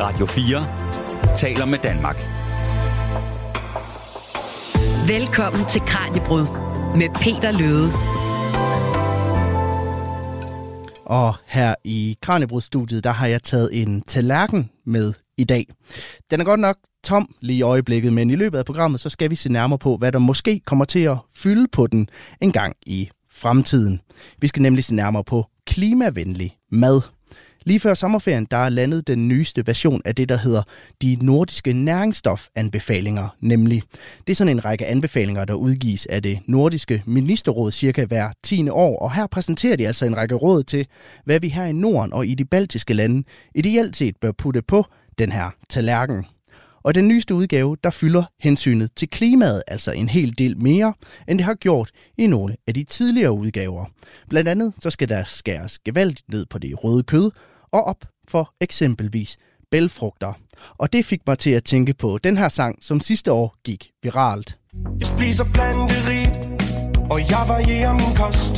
Radio 4 taler med Danmark. Velkommen til Kranjebrud med Peter Løde. Og her i Kranjebrudstudiet, der har jeg taget en tallerken med i dag. Den er godt nok tom lige i øjeblikket, men i løbet af programmet, så skal vi se nærmere på, hvad der måske kommer til at fylde på den en gang i fremtiden. Vi skal nemlig se nærmere på klimavenlig mad. Lige før sommerferien, der er landet den nyeste version af det, der hedder de nordiske næringsstofanbefalinger, nemlig. Det er sådan en række anbefalinger, der udgives af det nordiske ministerråd cirka hver 10. år, og her præsenterer de altså en række råd til, hvad vi her i Norden og i de baltiske lande ideelt set bør putte på den her tallerken. Og den nyeste udgave, der fylder hensynet til klimaet altså en hel del mere, end det har gjort i nogle af de tidligere udgaver. Blandt andet så skal der skæres gevaldigt ned på det røde kød, og op for eksempelvis bælfrugter. Og det fik mig til at tænke på den her sang, som sidste år gik viralt. Jeg spiser planterigt, og jeg varierer min kost.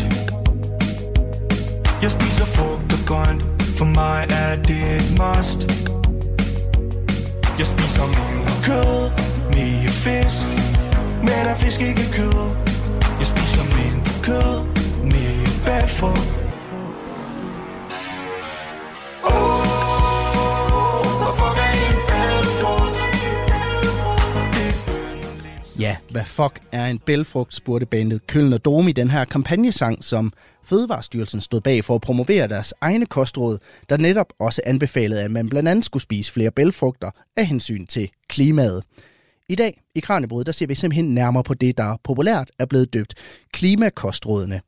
Jeg spiser frugt og grønt, for mig er det et must. Jeg spiser mindre kød, mere fisk, men er fisk ikke kød. Jeg spiser mindre kød, mere bælfrugt. Ja, hvad fuck er en bælfrugt, spurgte bandet Køln og Dome i den her kampagnesang, som Fødevarestyrelsen stod bag for at promovere deres egne kostråd, der netop også anbefalede, at man blandt andet skulle spise flere bælfrugter af hensyn til klimaet. I dag i Kranjebrud, der ser vi simpelthen nærmere på det, der populært er blevet døbt klimakostrådene.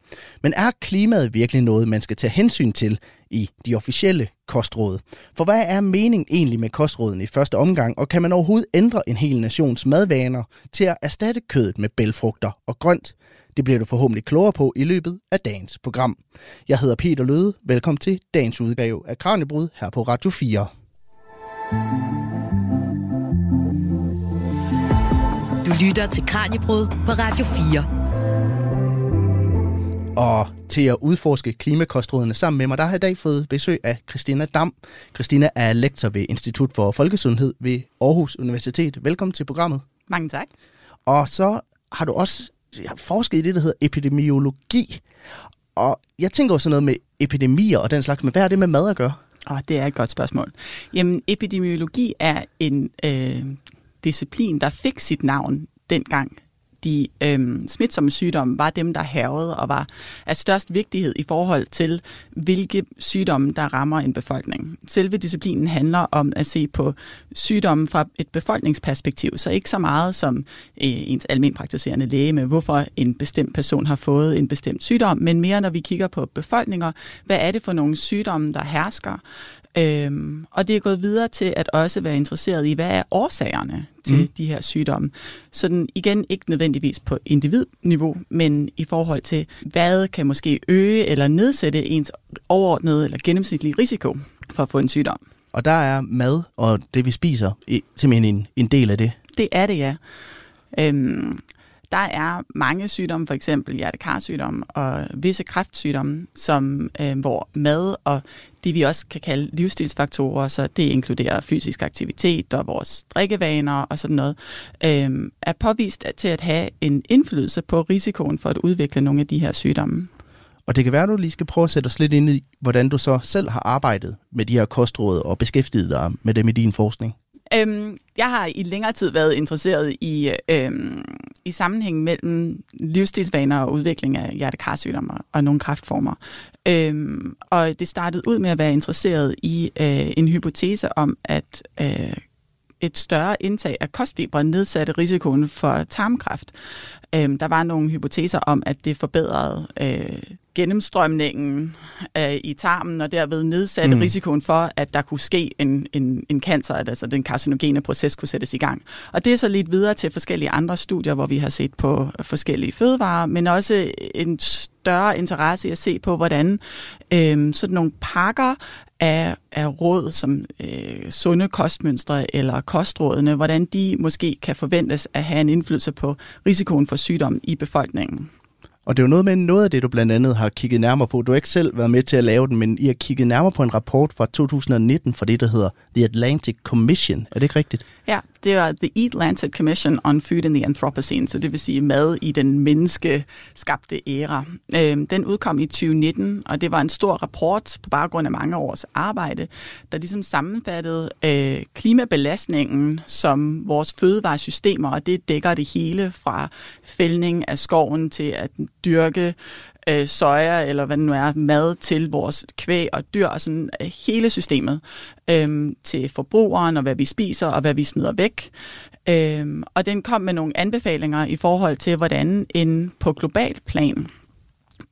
Men er klimaet virkelig noget, man skal tage hensyn til i de officielle kostråd? For hvad er meningen egentlig med kostrådene i første omgang, og kan man overhovedet ændre en hel nations madvaner til at erstatte kødet med bælfrugter og grønt? Det bliver du forhåbentlig klogere på i løbet af dagens program. Jeg hedder Peter Løde. Velkommen til dagens udgave af Kranjebrud her på Radio 4. lytter til Kranjebrud på Radio 4. Og til at udforske klimakostrådene sammen med mig, der har jeg i dag fået besøg af Christina Dam. Christina er lektor ved Institut for Folkesundhed ved Aarhus Universitet. Velkommen til programmet. Mange tak. Og så har du også forsket i det, der hedder epidemiologi. Og jeg tænker også noget med epidemier og den slags, men hvad er det med mad at gøre? Oh, det er et godt spørgsmål. Jamen, epidemiologi er en øh, disciplin, der fik sit navn dengang de øhm, smitsomme sygdomme var dem, der hervede og var af størst vigtighed i forhold til, hvilke sygdomme, der rammer en befolkning. Selve disciplinen handler om at se på sygdomme fra et befolkningsperspektiv, så ikke så meget som øh, ens almenpraktiserende læge med, hvorfor en bestemt person har fået en bestemt sygdom, men mere når vi kigger på befolkninger, hvad er det for nogle sygdomme, der hersker, Øhm, og det er gået videre til at også være interesseret i, hvad er årsagerne til mm. de her sygdomme. Så den igen ikke nødvendigvis på individniveau, men i forhold til, hvad kan måske øge eller nedsætte ens overordnede eller gennemsnitlige risiko for at få en sygdom. Og der er mad og det, vi spiser, simpelthen en, en del af det. Det er det, ja. Øhm, der er mange sygdomme, for eksempel hjertekarsygdomme og visse kræftsygdomme, som, øh, hvor mad og det vi også kan kalde livsstilsfaktorer, så det inkluderer fysisk aktivitet og vores drikkevaner og sådan noget, øh, er påvist til at have en indflydelse på risikoen for at udvikle nogle af de her sygdomme. Og det kan være, at du lige skal prøve at sætte os lidt ind i, hvordan du så selv har arbejdet med de her kostråd og beskæftiget dig med dem i din forskning. Øhm, jeg har i længere tid været interesseret i, øhm, i sammenhængen mellem livsstilsvaner og udvikling af hjertekarsygdomme og nogle kraftformer. Øhm, og det startede ud med at være interesseret i øh, en hypotese om, at øh, et større indtag af kostfibre nedsatte risikoen for tarmkræft. Øhm, der var nogle hypoteser om, at det forbedrede øh, gennemstrømningen øh, i tarmen, og derved nedsatte mm. risikoen for, at der kunne ske en, en, en cancer, at altså den karcinogene proces kunne sættes i gang. Og det er så lidt videre til forskellige andre studier, hvor vi har set på forskellige fødevarer, men også en større interesse i at se på, hvordan øh, sådan nogle pakker af, af råd som øh, sunde kostmønstre eller kostrådene, hvordan de måske kan forventes at have en indflydelse på risikoen for sygdom i befolkningen. Og det er jo noget med noget af det, du blandt andet har kigget nærmere på. Du har ikke selv været med til at lave den, men I har kigget nærmere på en rapport fra 2019 fra det, der hedder The Atlantic Commission. Er det ikke rigtigt? Ja, det var The Atlantic Commission on Food in the Anthropocene, så det vil sige mad i den menneskeskabte æra. Øhm, den udkom i 2019, og det var en stor rapport på baggrund af mange års arbejde, der ligesom sammenfattede øh, klimabelastningen som vores fødevaresystemer, og det dækker det hele fra fældning af skoven til at dyrke øh, soja, eller hvad det nu er, mad til vores kvæg og dyr, og sådan øh, hele systemet øh, til forbrugeren, og hvad vi spiser, og hvad vi smider væk. Øh, og den kom med nogle anbefalinger i forhold til, hvordan en på global plan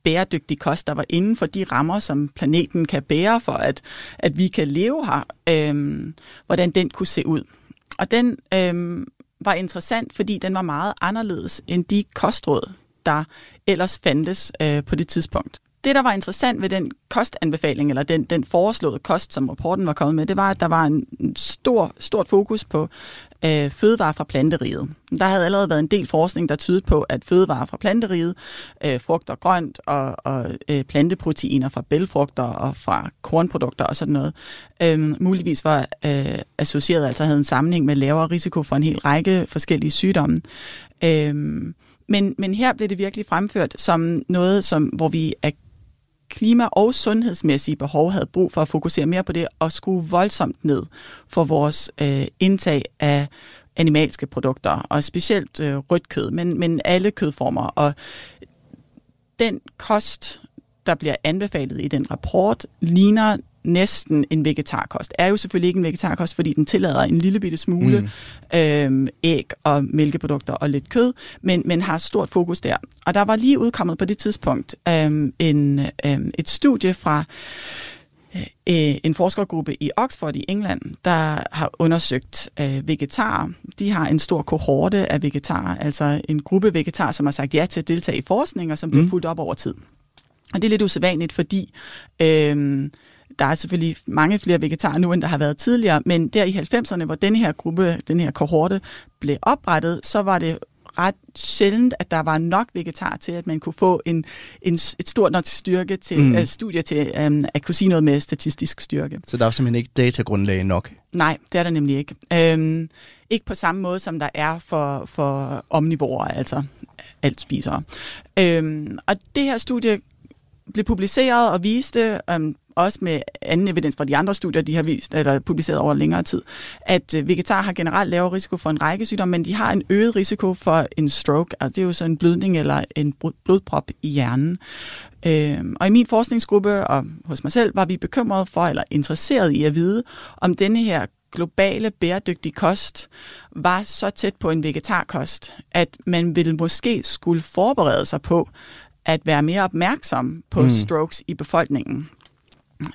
bæredygtig kost, der var inden for de rammer, som planeten kan bære for, at, at vi kan leve her, øh, hvordan den kunne se ud. Og den øh, var interessant, fordi den var meget anderledes end de kostråd, der ellers fandtes øh, på det tidspunkt. Det, der var interessant ved den kostanbefaling, eller den, den foreslåede kost, som rapporten var kommet med, det var, at der var en stor, stort fokus på øh, fødevarer fra planteriget. Der havde allerede været en del forskning, der tydede på, at fødevarer fra planteriget, øh, frugt og grønt og, og øh, planteproteiner fra bælfrugter og fra kornprodukter og sådan noget, øh, muligvis var øh, associeret, altså havde en sammenhæng med lavere risiko for en hel række forskellige sygdomme. Øh, men, men her blev det virkelig fremført som noget, som, hvor vi af klima- og sundhedsmæssige behov havde brug for at fokusere mere på det og skrue voldsomt ned for vores øh, indtag af animalske produkter, og specielt øh, rødt kød, men, men alle kødformer. Og den kost, der bliver anbefalet i den rapport, ligner næsten en vegetarkost. Er jo selvfølgelig ikke en vegetarkost, fordi den tillader en lille bitte smule mm. øhm, æg og mælkeprodukter og lidt kød, men, men har stort fokus der. Og der var lige udkommet på det tidspunkt øhm, en, øhm, et studie fra øh, en forskergruppe i Oxford i England, der har undersøgt øh, vegetarer. De har en stor kohorte af vegetarer, altså en gruppe vegetarer, som har sagt ja til at deltage i forskning, og som bliver mm. fuldt op over tid. Og det er lidt usædvanligt, fordi øh, der er selvfølgelig mange flere vegetarer nu, end der har været tidligere, men der i 90'erne, hvor denne her gruppe, den her kohorte blev oprettet, så var det ret sjældent, at der var nok vegetar til, at man kunne få en, en, et stort nok styrke til mm. uh, studier til um, at kunne sige noget med statistisk styrke. Så der er simpelthen ikke datagrundlag nok? Nej, det er der nemlig ikke. Um, ikke på samme måde, som der er for, for omnivorer, altså alt spisere. Um, og det her studie blev publiceret og viste um, også med anden evidens fra de andre studier, de har vist, eller publiceret over længere tid, at øh, vegetar har generelt lavere risiko for en række sygdomme, men de har en øget risiko for en stroke, altså det er jo så en blødning eller en blodprop i hjernen. Øh, og i min forskningsgruppe og hos mig selv var vi bekymrede for, eller interesseret i at vide, om denne her globale bæredygtige kost var så tæt på en vegetarkost, at man ville måske skulle forberede sig på at være mere opmærksom på mm. strokes i befolkningen.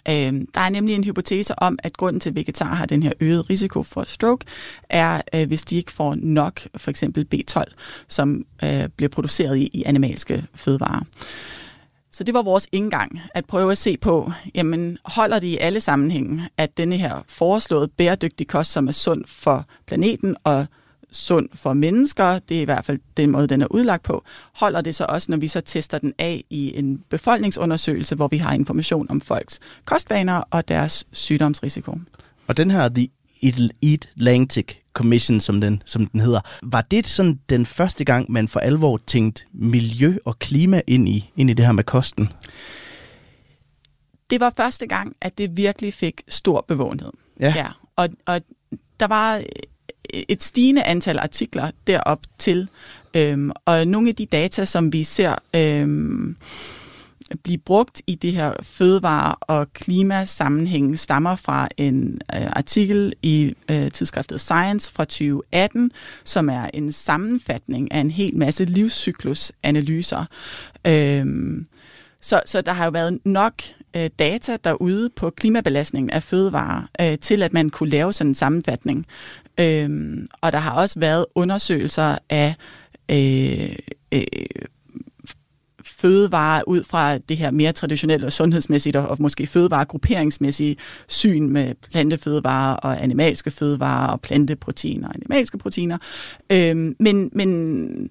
Øh, der er nemlig en hypotese om, at grunden til, at vegetarer har den her øgede risiko for stroke, er, øh, hvis de ikke får nok, for eksempel B12, som øh, bliver produceret i, i animalske fødevarer. Så det var vores indgang, at prøve at se på, jamen holder det i alle sammenhænge, at denne her foreslåede bæredygtige kost, som er sund for planeten og sund for mennesker, det er i hvert fald den måde, den er udlagt på, holder det så også, når vi så tester den af i en befolkningsundersøgelse, hvor vi har information om folks kostvaner og deres sygdomsrisiko. Og den her The Eat Atlantic Commission, som den, som den hedder, var det sådan den første gang, man for alvor tænkte miljø og klima ind i, ind i det her med kosten? Det var første gang, at det virkelig fik stor bevågenhed. Ja. ja. Og, og der var et stigende antal artikler derop til. Øhm, og nogle af de data, som vi ser øhm, blive brugt i det her fødevare- og klimasammenhæng, stammer fra en øh, artikel i øh, tidsskriftet Science fra 2018, som er en sammenfatning af en hel masse livscyklusanalyser. Øhm, så, så der har jo været nok øh, data derude på klimabelastningen af fødevarer, øh, til at man kunne lave sådan en sammenfatning. Øhm, og der har også været undersøgelser af øh, øh, fødevarer ud fra det her mere traditionelle og sundhedsmæssigt og, og måske fødevaregrupperingsmæssige syn med plantefødevarer og animalske fødevarer og planteproteiner og animalske proteiner. Øhm, men, men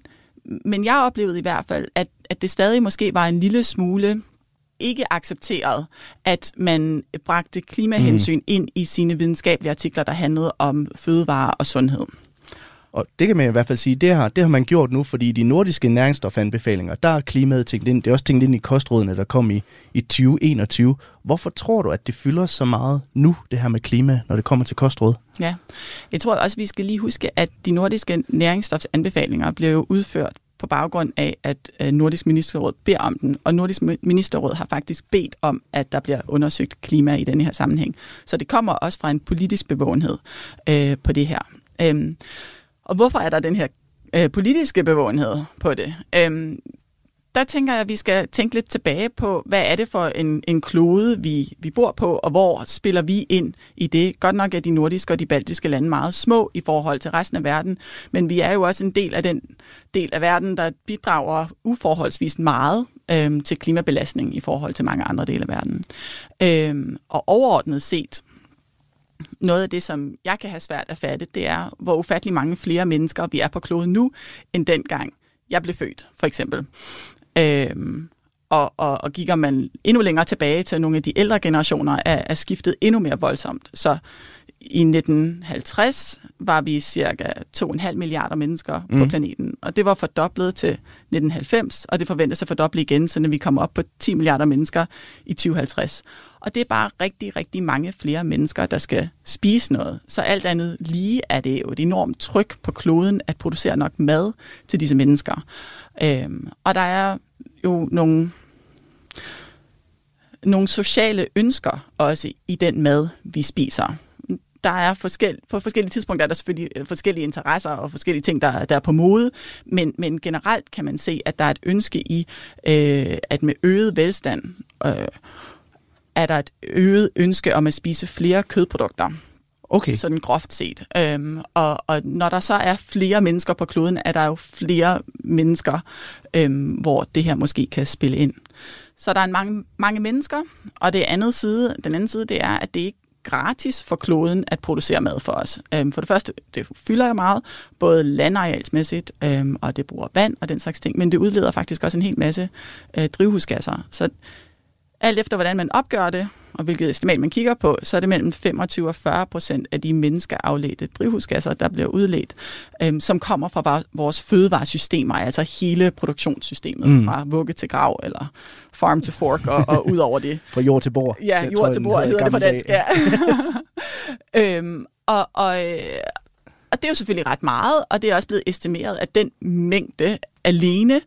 men jeg oplevede i hvert fald, at, at det stadig måske var en lille smule ikke accepteret, at man bragte klimahensyn mm. ind i sine videnskabelige artikler, der handlede om fødevare og sundhed. Og det kan man i hvert fald sige, det har, det har man gjort nu, fordi de nordiske næringsstofanbefalinger, der er klimaet tænkt ind. Det er også tænkt ind i kostrådene, der kom i, i 2021. Hvorfor tror du, at det fylder så meget nu, det her med klima, når det kommer til kostråd? Ja, jeg tror også, vi skal lige huske, at de nordiske næringsstofsanbefalinger bliver jo udført på baggrund af, at øh, Nordisk Ministerråd beder om den. Og Nordisk Ministerråd har faktisk bedt om, at der bliver undersøgt klima i denne her sammenhæng. Så det kommer også fra en politisk bevågenhed øh, på det her. Øhm, og hvorfor er der den her øh, politiske bevågenhed på det? Øhm, der tænker jeg, at vi skal tænke lidt tilbage på, hvad er det for en, en klode, vi, vi bor på, og hvor spiller vi ind i det? Godt nok er de nordiske og de baltiske lande meget små i forhold til resten af verden, men vi er jo også en del af den del af verden, der bidrager uforholdsvis meget øhm, til klimabelastning i forhold til mange andre dele af verden. Øhm, og overordnet set, noget af det, som jeg kan have svært at fatte, det er, hvor ufattelig mange flere mennesker vi er på kloden nu, end dengang jeg blev født, for eksempel. Øhm, og, og, og kigger man endnu længere tilbage til nogle af de ældre generationer, er, er skiftet endnu mere voldsomt. Så i 1950 var vi cirka 2,5 milliarder mennesker mm. på planeten, og det var fordoblet til 1990, og det forventes at fordoble igen, så når vi kommer op på 10 milliarder mennesker i 2050. Og det er bare rigtig, rigtig mange flere mennesker, der skal spise noget. Så alt andet lige er det jo et enormt tryk på kloden at producere nok mad til disse mennesker. Øhm, og der er jo nogle, nogle sociale ønsker også i den mad, vi spiser. Der er forskel, på forskellige tidspunkter er der selvfølgelig øh, forskellige interesser og forskellige ting, der, der er på mode, men, men generelt kan man se, at der er et ønske i, øh, at med øget velstand øh, er der et øget ønske om at spise flere kødprodukter. Okay. Sådan groft set. Øhm, og, og når der så er flere mennesker på kloden, er der jo flere mennesker, øhm, hvor det her måske kan spille ind. Så der er en mange, mange mennesker, og det andet side, den anden side, det er, at det ikke gratis for kloden at producere mad for os. Øhm, for det første, det fylder jo meget, både landarealsmæssigt, øhm, og det bruger vand og den slags ting, men det udleder faktisk også en hel masse øh, drivhusgasser. Så alt efter hvordan man opgør det, og hvilket estimat man kigger på, så er det mellem 25 og 40 procent af de menneskeafledte drivhusgasser, der bliver udledt, øhm, som kommer fra vores fødevaresystemer, altså hele produktionssystemet, mm. fra vugge til grav, eller farm to fork, og, og ud over det. fra jord til bord. Ja, jord til bord hedder det på dansk, ja. øhm, og, og, øh, og det er jo selvfølgelig ret meget, og det er også blevet estimeret, at den mængde alene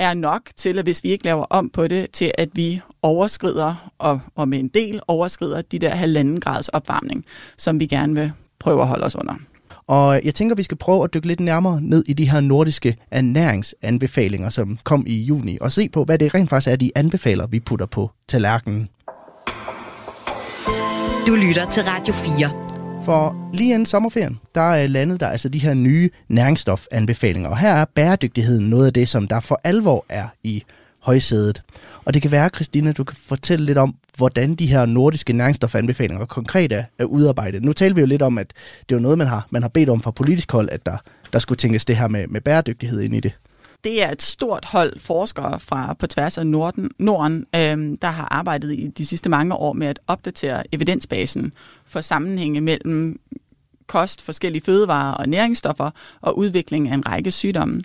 er nok til, at hvis vi ikke laver om på det, til at vi overskrider, og, og med en del overskrider, de der halvanden grads opvarmning, som vi gerne vil prøve at holde os under. Og jeg tænker, vi skal prøve at dykke lidt nærmere ned i de her nordiske ernæringsanbefalinger, som kom i juni, og se på, hvad det rent faktisk er, de anbefaler, vi putter på tallerkenen. Du lytter til Radio 4. For lige inden sommerferien, der øh, er landet der altså de her nye næringsstofanbefalinger. Og her er bæredygtigheden noget af det, som der for alvor er i højsædet. Og det kan være, Christina, du kan fortælle lidt om, hvordan de her nordiske næringsstofanbefalinger konkret er, er udarbejdet. Nu taler vi jo lidt om, at det er noget, man har, man har bedt om fra politisk hold, at der, der skulle tænkes det her med, med bæredygtighed ind i det det er et stort hold forskere fra på tværs af Norden, Norden øhm, der har arbejdet i de sidste mange år med at opdatere evidensbasen for sammenhænge mellem kost, forskellige fødevarer og næringsstoffer og udvikling af en række sygdomme.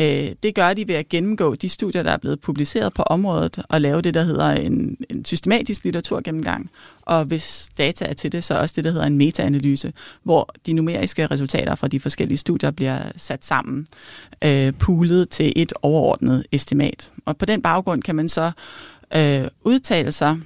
Øh, det gør de ved at gennemgå de studier, der er blevet publiceret på området og lave det, der hedder en, en systematisk litteraturgennemgang. Og hvis data er til det, så også det, der hedder en metaanalyse, hvor de numeriske resultater fra de forskellige studier bliver sat sammen, øh, poolet til et overordnet estimat. Og på den baggrund kan man så øh, udtale sig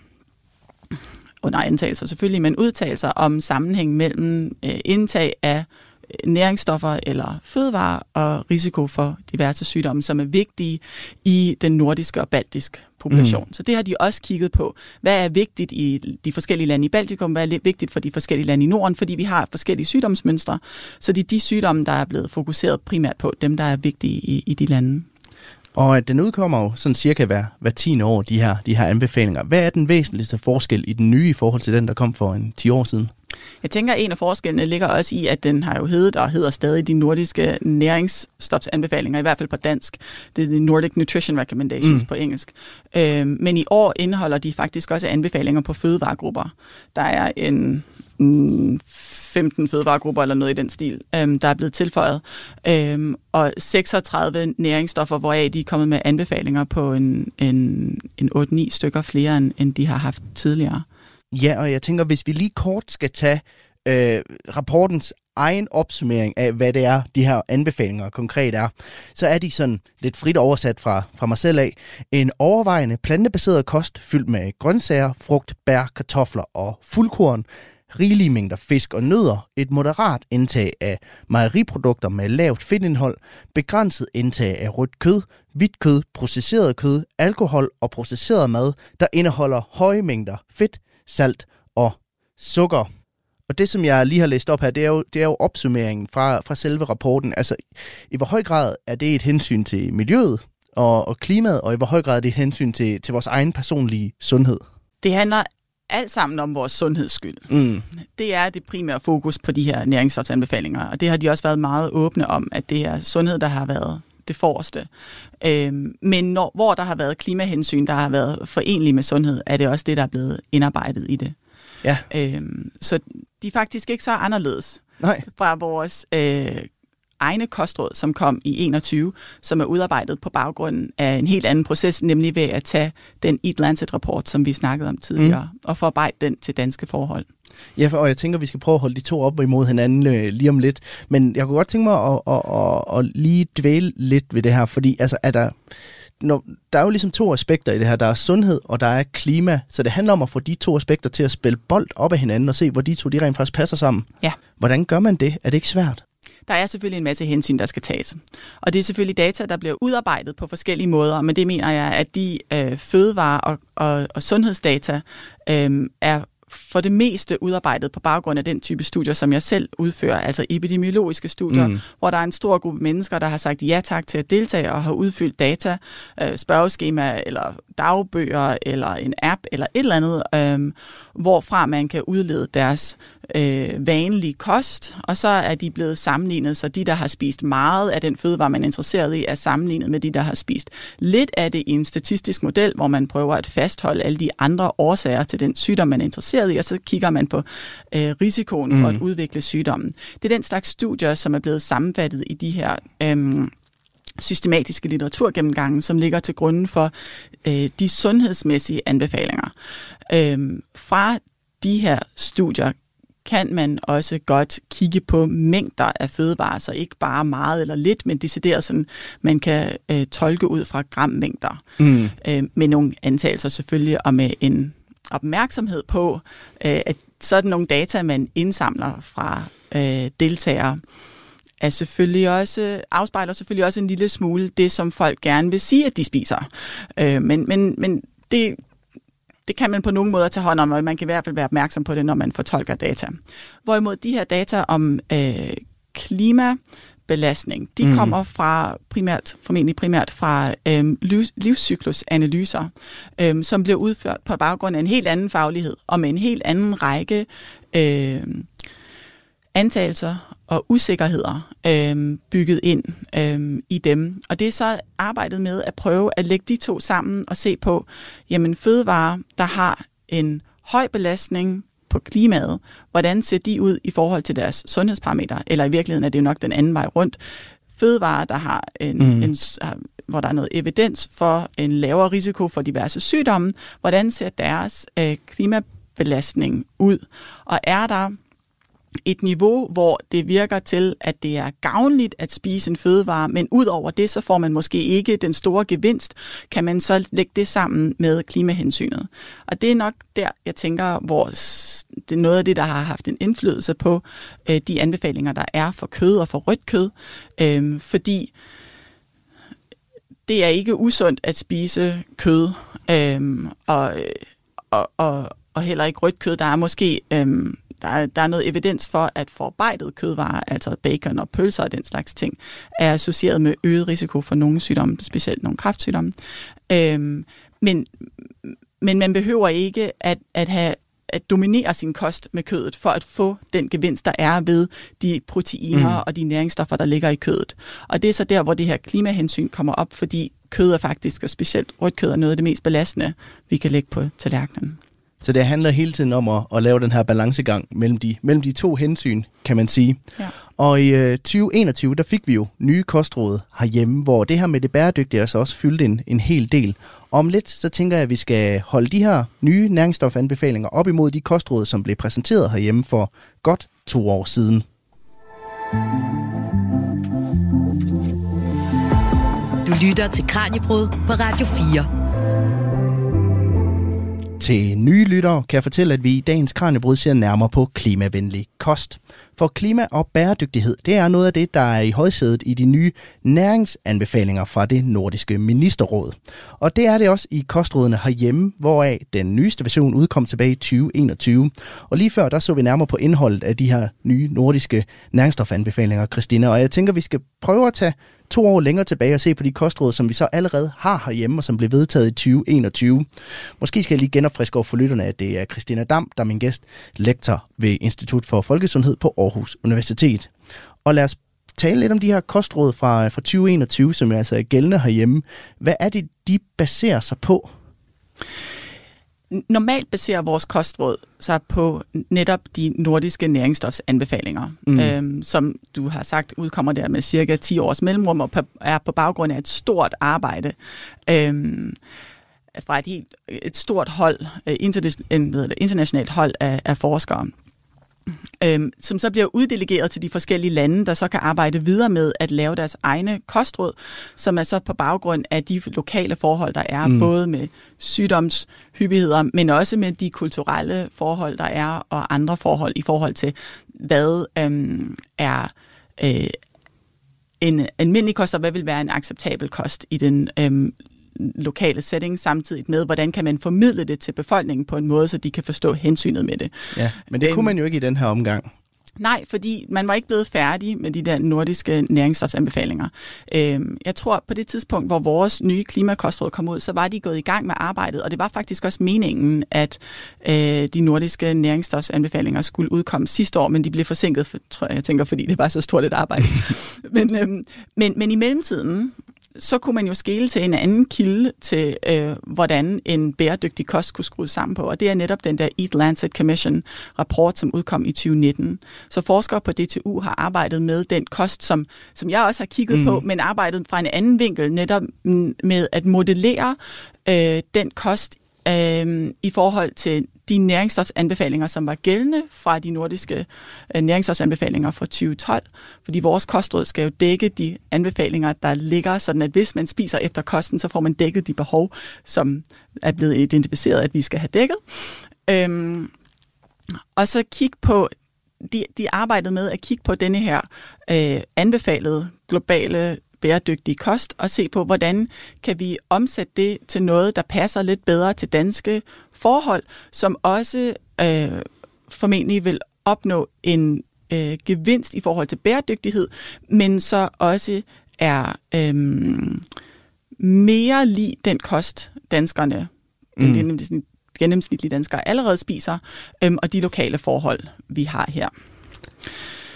under antagelser selvfølgelig, men udtalelser om sammenhæng mellem øh, indtag af øh, næringsstoffer eller fødevarer og risiko for diverse sygdomme, som er vigtige i den nordiske og baltiske population. Mm. Så det har de også kigget på. Hvad er vigtigt i de forskellige lande i Baltikum? Hvad er vigtigt for de forskellige lande i Norden? Fordi vi har forskellige sygdomsmønstre. Så det er de sygdomme, der er blevet fokuseret primært på, dem der er vigtige i, i de lande. Og øh, den udkommer jo sådan cirka hver, hver 10 år, de her, de her anbefalinger. Hvad er den væsentligste forskel i den nye i forhold til den, der kom for en 10 år siden? Jeg tænker, at en af forskellene ligger også i, at den har jo heddet og hedder stadig de nordiske næringsstofsanbefalinger, i hvert fald på dansk. Det er de Nordic Nutrition Recommendations mm. på engelsk. Øhm, men i år indeholder de faktisk også anbefalinger på fødevaregrupper. Der er en mm, 15 fødevaregrupper eller noget i den stil, øhm, der er blevet tilføjet. Øhm, og 36 næringsstoffer, hvoraf de er kommet med anbefalinger på en, en, en 8-9 stykker flere, end, end de har haft tidligere. Ja, og jeg tænker, hvis vi lige kort skal tage øh, rapportens egen opsummering af, hvad det er, de her anbefalinger konkret er, så er de sådan lidt frit oversat fra, fra mig selv af. En overvejende plantebaseret kost fyldt med grøntsager, frugt, bær, kartofler og fuldkorn, rigelige mængder fisk og nødder, et moderat indtag af mejeriprodukter med lavt fedtindhold, begrænset indtag af rødt kød, hvidt kød, processeret kød, alkohol og processeret mad, der indeholder høje mængder fedt, salt og sukker. Og det, som jeg lige har læst op her, det er jo, det er jo opsummeringen fra, fra selve rapporten. Altså, i hvor høj grad er det et hensyn til miljøet og, og klimaet, og i hvor høj grad er det et hensyn til, til vores egen personlige sundhed? Det handler alt sammen om vores sundhedsskyld. Mm. Det er det primære fokus på de her næringsstofsanbefalinger, og det har de også været meget åbne om, at det er sundhed, der har været det forreste. Øhm, men når, hvor der har været klimahensyn, der har været forenlige med sundhed, er det også det, der er blevet indarbejdet i det. Ja. Øhm, så de er faktisk ikke så anderledes Nej. fra vores øh, egne kostråd, som kom i 21, som er udarbejdet på baggrund af en helt anden proces, nemlig ved at tage den Eat Lancet-rapport, som vi snakkede om tidligere, mm. og forarbejde den til danske forhold. Ja, og jeg tænker, vi skal prøve at holde de to op imod hinanden øh, lige om lidt. Men jeg kunne godt tænke mig at, at, at, at lige dvæle lidt ved det her, fordi altså, er der, når, der er jo ligesom to aspekter i det her. Der er sundhed, og der er klima. Så det handler om at få de to aspekter til at spille bold op af hinanden og se, hvor de to de rent faktisk passer sammen. Ja. Hvordan gør man det? Er det ikke svært? Der er selvfølgelig en masse hensyn, der skal tages. Og det er selvfølgelig data, der bliver udarbejdet på forskellige måder, men det mener jeg, at de øh, fødevare- og, og, og sundhedsdata øh, er for det meste udarbejdet på baggrund af den type studier, som jeg selv udfører, altså epidemiologiske studier, mm. hvor der er en stor gruppe mennesker, der har sagt ja tak til at deltage og har udfyldt data, øh, spørgeskema eller dagbøger eller en app eller et eller andet, øh, hvorfra man kan udlede deres øh, vanlige kost, og så er de blevet sammenlignet, så de, der har spist meget af den fødevare, man er interesseret i, er sammenlignet med de, der har spist lidt af det i en statistisk model, hvor man prøver at fastholde alle de andre årsager til den sygdom, man er interesseret i, og så kigger man på øh, risikoen mm. for at udvikle sygdommen. Det er den slags studier, som er blevet sammenfattet i de her øh, systematiske litteraturgennemgange, som ligger til grund for øh, de sundhedsmæssige anbefalinger. Øh, fra de her studier kan man også godt kigge på mængder af fødevarer, så ikke bare meget eller lidt, men decideret sådan, man kan øh, tolke ud fra grammængder. Mm. Øh, med nogle antagelser selvfølgelig, og med en opmærksomhed på, øh, at sådan nogle data, man indsamler fra øh, deltagere, er selvfølgelig også, afspejler selvfølgelig også en lille smule det, som folk gerne vil sige, at de spiser. Øh, men, men, men det, det kan man på nogen måde tage hånd om, og man kan i hvert fald være opmærksom på det, når man fortolker data. Hvorimod de her data om øh, klima, belastning. De mm. kommer fra primært, formentlig primært fra øhm, livscyklusanalyser, øhm, som bliver udført på baggrund af en helt anden faglighed og med en helt anden række øhm, antagelser og usikkerheder øhm, bygget ind øhm, i dem. Og det er så arbejdet med at prøve at lægge de to sammen og se på, jamen fødevarer, der har en høj belastning på klimaet, hvordan ser de ud i forhold til deres sundhedsparametre? Eller i virkeligheden er det jo nok den anden vej rundt. Fødevarer, der har en, mm. en, hvor der er noget evidens for en lavere risiko for diverse sygdomme, hvordan ser deres øh, klimabelastning ud? Og er der et niveau, hvor det virker til, at det er gavnligt at spise en fødevare, men ud over det, så får man måske ikke den store gevinst, kan man så lægge det sammen med klimahensynet. Og det er nok der, jeg tænker, hvor det er noget af det, der har haft en indflydelse på øh, de anbefalinger, der er for kød og for rødt kød, øh, fordi det er ikke usundt at spise kød, øhm, øh, og, og, og, og heller ikke rødt kød. Der er måske... Øh, der er, der er noget evidens for, at forarbejdet kødvarer, altså bacon og pølser og den slags ting, er associeret med øget risiko for nogle sygdomme, specielt nogle kræftsygdomme. Øhm, men, men man behøver ikke at, at have at dominere sin kost med kødet, for at få den gevinst, der er ved de proteiner mm. og de næringsstoffer, der ligger i kødet. Og det er så der, hvor det her klimahensyn kommer op, fordi kød er faktisk, og specielt rødt kød, er noget af det mest belastende, vi kan lægge på tallerkenen. Så det handler hele tiden om at, at lave den her balancegang mellem de, mellem de to hensyn, kan man sige. Ja. Og i øh, 2021, der fik vi jo nye kostråd herhjemme, hvor det her med det bæredygtige altså også fyldte en, en hel del. Om lidt, så tænker jeg, at vi skal holde de her nye næringsstofanbefalinger op imod de kostråd, som blev præsenteret herhjemme for godt to år siden. Du lytter til Kranjebrud på Radio 4. Til nye lyttere kan jeg fortælle, at vi i dagens Kranjebrud ser nærmere på klimavenlig kost. For klima og bæredygtighed, det er noget af det, der er i højsædet i de nye næringsanbefalinger fra det nordiske ministerråd. Og det er det også i kostrådene herhjemme, hvoraf den nyeste version udkom tilbage i 2021. Og lige før, der så vi nærmere på indholdet af de her nye nordiske næringsstofanbefalinger, Christina. Og jeg tænker, vi skal prøve at tage to år længere tilbage og se på de kostråd, som vi så allerede har herhjemme, og som blev vedtaget i 2021. Måske skal jeg lige genopfriske over for lytterne, at det er Christina Dam, der er min gæst, lektor ved Institut for Folkesundhed på Aarhus Universitet. Og lad os tale lidt om de her kostråd fra, fra 2021, som er altså gældende herhjemme. Hvad er det, de baserer sig på? Normalt baserer vores kostråd sig på netop de nordiske næringsstofsanbefalinger, mm. øhm, som du har sagt udkommer der med cirka 10 års mellemrum og er på baggrund af et stort arbejde øhm, fra et helt et stort hold, øh, internationalt hold af, af forskere øhm, som så bliver uddelegeret til de forskellige lande, der så kan arbejde videre med at lave deres egne kostråd, som er så på baggrund af de lokale forhold, der er, mm. både med sygdomshyppigheder, men også med de kulturelle forhold, der er, og andre forhold i forhold til, hvad øhm, er øh, en almindelig kost, og hvad vil være en acceptabel kost i den øhm, lokale setting, samtidig med, hvordan kan man formidle det til befolkningen på en måde, så de kan forstå hensynet med det. Ja, men det kunne man jo ikke i den her omgang. Nej, fordi man var ikke blevet færdig med de der nordiske næringsstofsanbefalinger. Øhm, jeg tror, på det tidspunkt, hvor vores nye klimakostråd kom ud, så var de gået i gang med arbejdet, og det var faktisk også meningen, at øh, de nordiske næringsstofsanbefalinger skulle udkomme sidste år, men de blev forsinket, tror jeg, jeg tænker, fordi det var så stort et arbejde. men, øhm, men, men i mellemtiden, så kunne man jo skele til en anden kilde til, øh, hvordan en bæredygtig kost kunne skrues sammen på, og det er netop den der Eat Lancet Commission rapport, som udkom i 2019. Så forskere på DTU har arbejdet med den kost, som, som jeg også har kigget mm. på, men arbejdet fra en anden vinkel, netop med at modellere øh, den kost øh, i forhold til de næringsstofsanbefalinger, som var gældende fra de nordiske øh, næringsstofsanbefalinger fra 2012. Fordi vores kostråd skal jo dække de anbefalinger, der ligger, sådan at hvis man spiser efter kosten, så får man dækket de behov, som er blevet identificeret, at vi skal have dækket. Øhm, og så kig på de, de arbejdede med at kigge på denne her øh, anbefalede globale bæredygtig kost og se på, hvordan kan vi omsætte det til noget, der passer lidt bedre til danske forhold, som også øh, formentlig vil opnå en øh, gevinst i forhold til bæredygtighed, men så også er øh, mere lige den kost, danskerne, mm. den gennemsnitlige danskere allerede spiser, øh, og de lokale forhold, vi har her.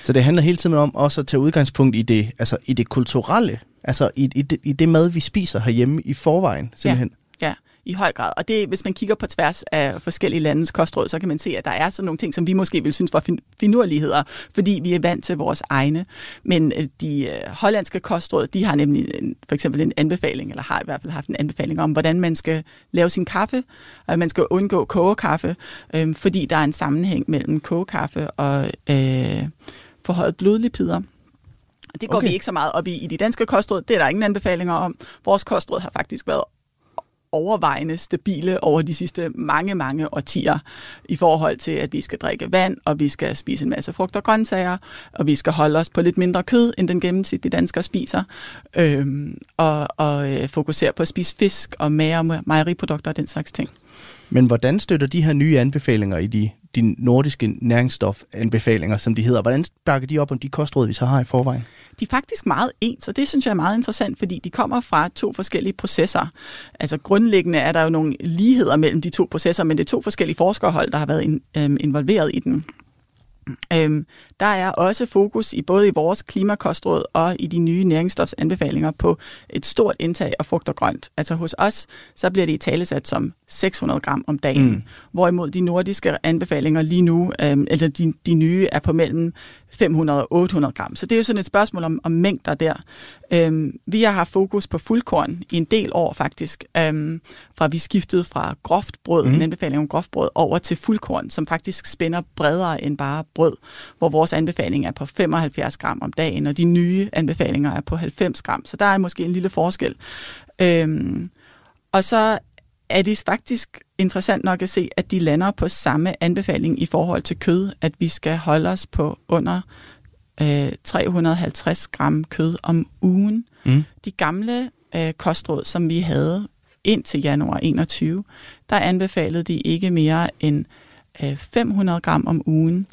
Så det handler hele tiden om også at tage udgangspunkt i det, altså i det kulturelle, altså i, i, det, i det mad, vi spiser herhjemme i forvejen, simpelthen. Ja, ja i høj grad. Og det, hvis man kigger på tværs af forskellige landes kostråd, så kan man se, at der er sådan nogle ting, som vi måske vil synes var finurligheder, fordi vi er vant til vores egne. Men øh, de øh, hollandske kostråd, de har nemlig en, for eksempel en anbefaling, eller har i hvert fald haft en anbefaling om, hvordan man skal lave sin kaffe, og man skal undgå kogekaffe, øh, fordi der er en sammenhæng mellem kogekaffe og øh, forhøjet blodlipider. Det går okay. vi ikke så meget op i i de danske kostråd. Det er der ingen anbefalinger om. Vores kostråd har faktisk været overvejende stabile over de sidste mange, mange årtier i forhold til, at vi skal drikke vand, og vi skal spise en masse frugt og grøntsager, og vi skal holde os på lidt mindre kød, end den gennemsnitlige dansker spiser, øhm, og, og øh, fokusere på at spise fisk og mager mejeriprodukter og den slags ting. Men hvordan støtter de her nye anbefalinger i de de nordiske næringsstofanbefalinger, som de hedder. Hvordan bakker de op om de kostråd, vi så har i forvejen? De er faktisk meget ens, og det synes jeg er meget interessant, fordi de kommer fra to forskellige processer. Altså grundlæggende er der jo nogle ligheder mellem de to processer, men det er to forskellige forskerhold, der har været in, øhm, involveret i den. Øhm, der er også fokus i både i vores klimakostråd og i de nye næringsstofsanbefalinger på et stort indtag af frugt og grønt. Altså hos os, så bliver det i talesat som 600 gram om dagen, mm. hvorimod de nordiske anbefalinger lige nu, øhm, eller de, de nye, er på mellem 500 og 800 gram. Så det er jo sådan et spørgsmål om, om mængder der. Øhm, vi har haft fokus på fuldkorn i en del år faktisk, øhm, fra vi skiftede fra groft brød, mm. en anbefaling om groft brød, over til fuldkorn, som faktisk spænder bredere end bare brød, hvor vores anbefaling er på 75 gram om dagen, og de nye anbefalinger er på 90 gram. Så der er måske en lille forskel. Øhm, og så er det faktisk interessant nok at se, at de lander på samme anbefaling i forhold til kød, at vi skal holde os på under øh, 350 gram kød om ugen. Mm. De gamle øh, kostråd, som vi havde indtil januar 21, der anbefalede de ikke mere end øh, 500 gram om ugen.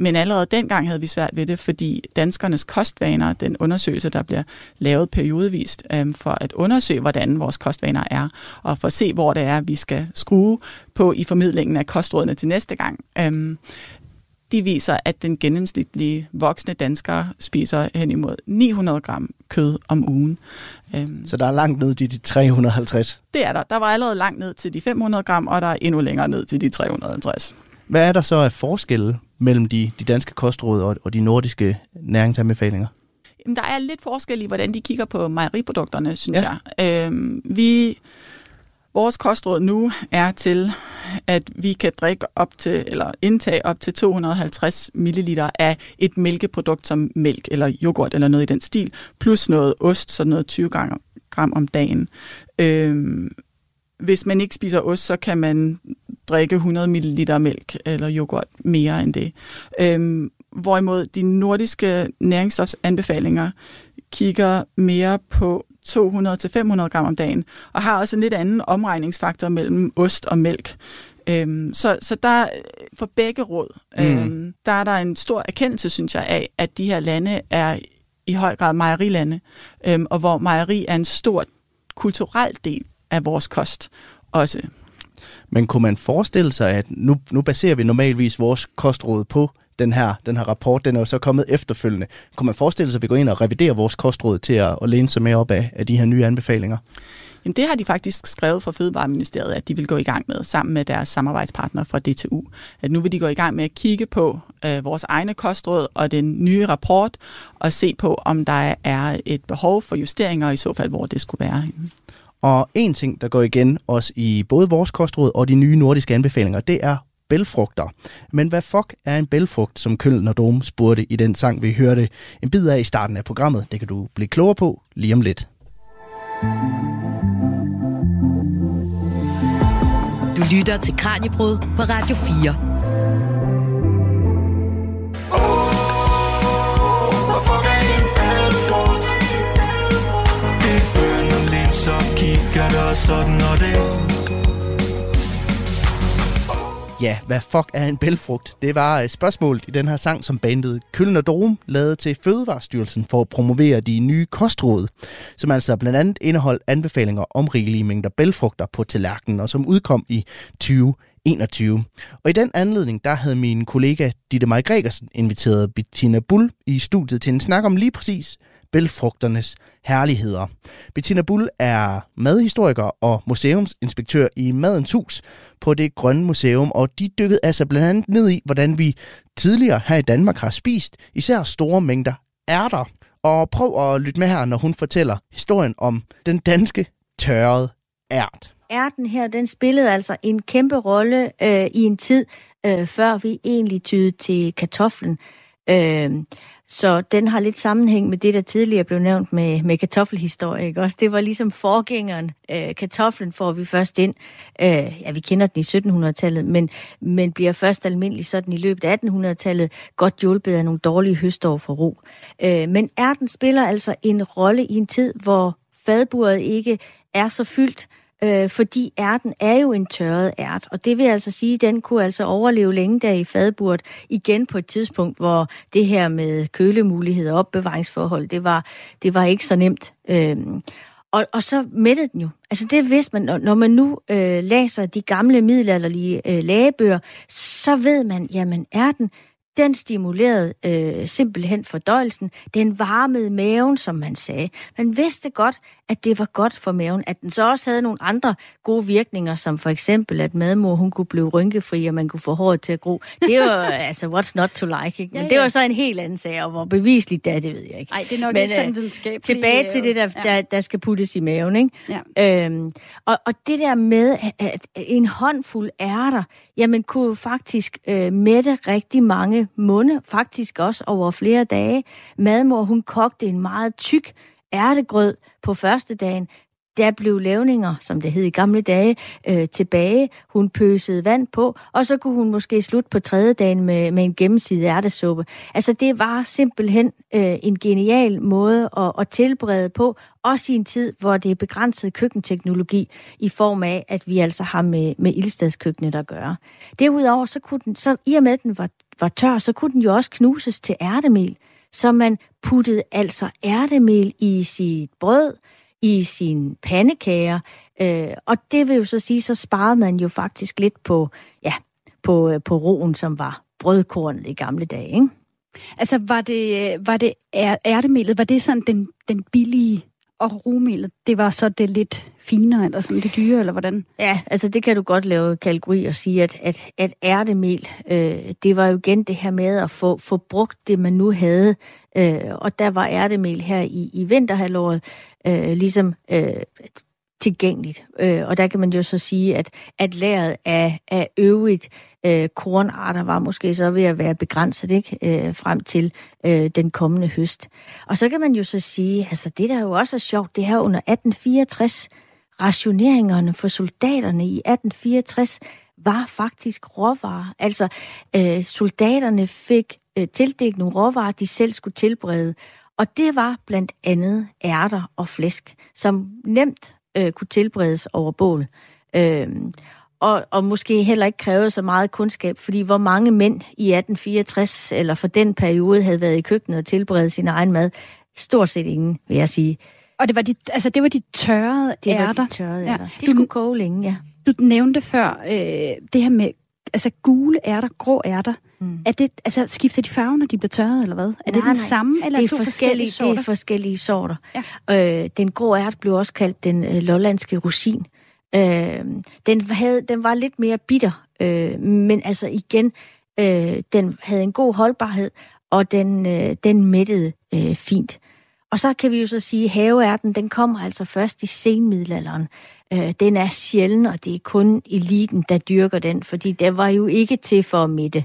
Men allerede dengang havde vi svært ved det, fordi danskernes kostvaner, den undersøgelse, der bliver lavet periodevist øhm, for at undersøge, hvordan vores kostvaner er, og for at se, hvor det er, vi skal skrue på i formidlingen af kostrådene til næste gang, øhm, de viser, at den gennemsnitlige voksne dansker spiser hen imod 900 gram kød om ugen. Øhm, Så der er langt ned til de 350? Det er der. Der var allerede langt ned til de 500 gram, og der er endnu længere ned til de 350. Hvad er der så af forskelle mellem de, de danske kostråd og, og de nordiske næringsanbefalinger? Jamen, der er lidt forskel i, hvordan de kigger på mejeriprodukterne, synes ja. jeg. Øhm, vi, vores kostråd nu er til, at vi kan drikke op til, eller indtage op til 250 ml af et mælkeprodukt som mælk eller yoghurt eller noget i den stil, plus noget ost, så noget 20 gram, gram om dagen. Øhm, hvis man ikke spiser ost, så kan man drikke 100 ml mælk eller yoghurt mere end det. Øhm, hvorimod de nordiske næringsstofsanbefalinger kigger mere på 200-500 gram om dagen, og har også en lidt anden omregningsfaktor mellem ost og mælk. Øhm, så, så der for begge råd, mm. øhm, der er der en stor erkendelse, synes jeg, af, at de her lande er i høj grad mejerilande, øhm, og hvor mejeri er en stor kulturel del af vores kost også. Men kunne man forestille sig, at nu, nu baserer vi normalvis vores kostråd på den her, den her rapport, den er jo så kommet efterfølgende. Kunne man forestille sig, at vi går ind og reviderer vores kostråd til at, at læne sig mere op af, af de her nye anbefalinger? Jamen, det har de faktisk skrevet fra Fødevareministeriet, at de vil gå i gang med sammen med deres samarbejdspartner fra DTU. At nu vil de gå i gang med at kigge på øh, vores egne kostråd og den nye rapport, og se på, om der er et behov for justeringer, og i så fald, hvor det skulle være. Og en ting, der går igen også i både vores kostråd og de nye nordiske anbefalinger, det er bælfrugter. Men hvad fuck er en bælfrugt, som Køln og Dome spurgte i den sang, vi hørte en bid af i starten af programmet? Det kan du blive klogere på lige om lidt. Du lytter til Kranjebrud på Radio 4. kigger der sådan og det Ja, hvad fuck er en bælfrugt? Det var øh, et spørgsmål i den her sang, som bandet Kølner Dom lavede til Fødevarestyrelsen for at promovere de nye kostråd, som altså blandt andet indeholdt anbefalinger om rigelige mængder bælfrugter på tallerkenen, og som udkom i 2021. Og i den anledning, der havde min kollega Ditte Maj Gregersen inviteret Bettina Bull i studiet til en snak om lige præcis, bælfrugternes herligheder. Bettina Bull er madhistoriker og museumsinspektør i Madens Hus på det Grønne Museum, og de dykkede altså blandt andet ned i, hvordan vi tidligere her i Danmark har spist især store mængder ærter. Og prøv at lytte med her, når hun fortæller historien om den danske tørrede ært. Ærten her, den spillede altså en kæmpe rolle øh, i en tid, øh, før vi egentlig tyede til kartoflen. Øh, så den har lidt sammenhæng med det, der tidligere blev nævnt med, med kartoffelhistorie. Ikke? Også det var ligesom forgængeren. Øh, kartoflen får vi først ind. Øh, ja, vi kender den i 1700-tallet, men, men bliver først almindelig sådan i løbet af 1800-tallet godt hjulpet af nogle dårlige høstår for ro. Øh, men ærten spiller altså en rolle i en tid, hvor fadburet ikke er så fyldt, øh, fordi ærten er jo en tørret ært, og det vil altså sige, at den kunne altså overleve længe der i fadburt, igen på et tidspunkt, hvor det her med kølemuligheder og opbevaringsforhold, det var, det var ikke så nemt. Øh, og, og så mættede den jo. Altså det vidste man, når, når man nu øh, læser de gamle middelalderlige øh, lægebøger, så ved man, jamen er den den stimulerede øh, simpelthen fordøjelsen. Den varmede maven, som man sagde. Man vidste godt, at det var godt for maven. At den så også havde nogle andre gode virkninger, som for eksempel, at madmor hun kunne blive rynkefri, og man kunne få håret til at gro. Det er jo, altså, what's not to like, ikke? Men ja, ja. det var så en helt anden sag, og hvor bevisligt det er, det ved jeg ikke. Nej, det er nok Men, ikke sådan øh, videnskabeligt. Tilbage til det, der, ja. der, der skal puttes i maven, ikke? Ja. Øhm, og, og det der med, at en håndfuld ærter, jamen kunne faktisk øh, mætte rigtig mange munde, faktisk også over flere dage. Madmor, hun kogte en meget tyk ærtegrød på første dagen. Der blev lavninger, som det hed i gamle dage, øh, tilbage. Hun pøsede vand på, og så kunne hun måske slutte på tredje dagen med, med en gennemsidig ærtesuppe. Altså det var simpelthen øh, en genial måde at, at tilberede på, også i en tid, hvor det er begrænset køkkenteknologi, i form af, at vi altså har med, med ildstadskøkkenet at gøre. Derudover, så kunne den, så i og med, at den var, var tør, så kunne den jo også knuses til ærtemel. Så man puttede altså ærtemel i sit brød, i sine pandekager, øh, og det vil jo så sige, så sparede man jo faktisk lidt på, ja, på, øh, på roen, som var brødkornet i gamle dage, ikke? Altså, var det, var det ærtemelet, var det sådan den, den billige, og romelet, det var så det lidt finere, eller sådan det dyre, eller hvordan? Ja, altså det kan du godt lave kategori og sige, at, at, at ærtemel, øh, det var jo igen det her med at få, få brugt det, man nu havde. Øh, og der var ærtemel her i, i vinterhalvåret øh, ligesom øh, tilgængeligt. Øh, og der kan man jo så sige, at, at læret af, af øvrigt øh, kornarter var måske så ved at være begrænset ikke øh, frem til øh, den kommende høst. Og så kan man jo så sige, altså det der jo også er sjovt, det her under 1864, rationeringerne for soldaterne i 1864 var faktisk råvarer. Altså øh, soldaterne fik øh, tildelt nogle råvarer, de selv skulle tilberede. Og det var blandt andet ærter og flæsk, som nemt øh, kunne tilberedes over bål. Øh, og, og måske heller ikke krævede så meget kundskab, fordi hvor mange mænd i 1864, eller for den periode, havde været i køkkenet og tilberedt sin egen mad, stort set ingen, vil jeg sige. Og det var de, altså det var de tørrede Det var ærter. de tørrede Ja. ærter. De Du- skulle koge længe, ja. Du nævnte før øh, det her med altså gule ærter, grå ærter. Mm. Er det, altså, skifter de farve, når de bliver tørret, eller hvad? Er det Nej, den nej. samme, eller det er to forskellige, det sorter? er forskellige sorter. Ja. Øh, den grå ært blev også kaldt den øh, lollandske rosin. Øh, den, havde, den var lidt mere bitter, øh, men altså igen, øh, den havde en god holdbarhed, og den, øh, den mættede øh, fint. Og så kan vi jo så sige, at haveærten, den kommer altså først i senmiddelalderen. Øh, den er sjælden, og det er kun eliten, der dyrker den, fordi der var jo ikke til for at midte.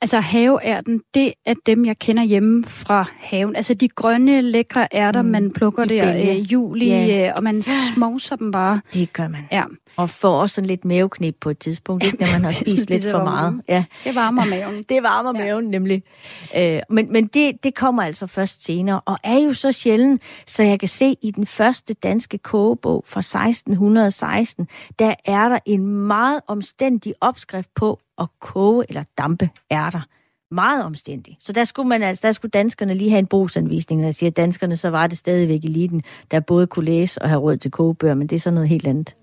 Altså haveærten, det er dem, jeg kender hjemme fra haven. Altså de grønne, lækre ærter, mm, man plukker i der bælge. øh, juli, Ja. øh, og man smovser dem bare. Det gør man. Ja, Og får også sådan lidt maveknip på et tidspunkt, ikke, når man har spist lidt for meget. Ja. det varmer maven. Det varmer Ja. maven nemlig. Øh, men men det, det kommer altså først senere, og er jo så sjældent, så jeg kan se i den første danske kogebog fra 1616, der er der en meget omstændig opskrift på at koge eller dampe ærter. Meget omstændig. Så der skulle, man altså, der skulle danskerne lige have en brugsanvisning, når jeg siger danskerne, så var det stadigvæk eliten, der både kunne læse og have råd til kogebøger, men det er så noget helt andet.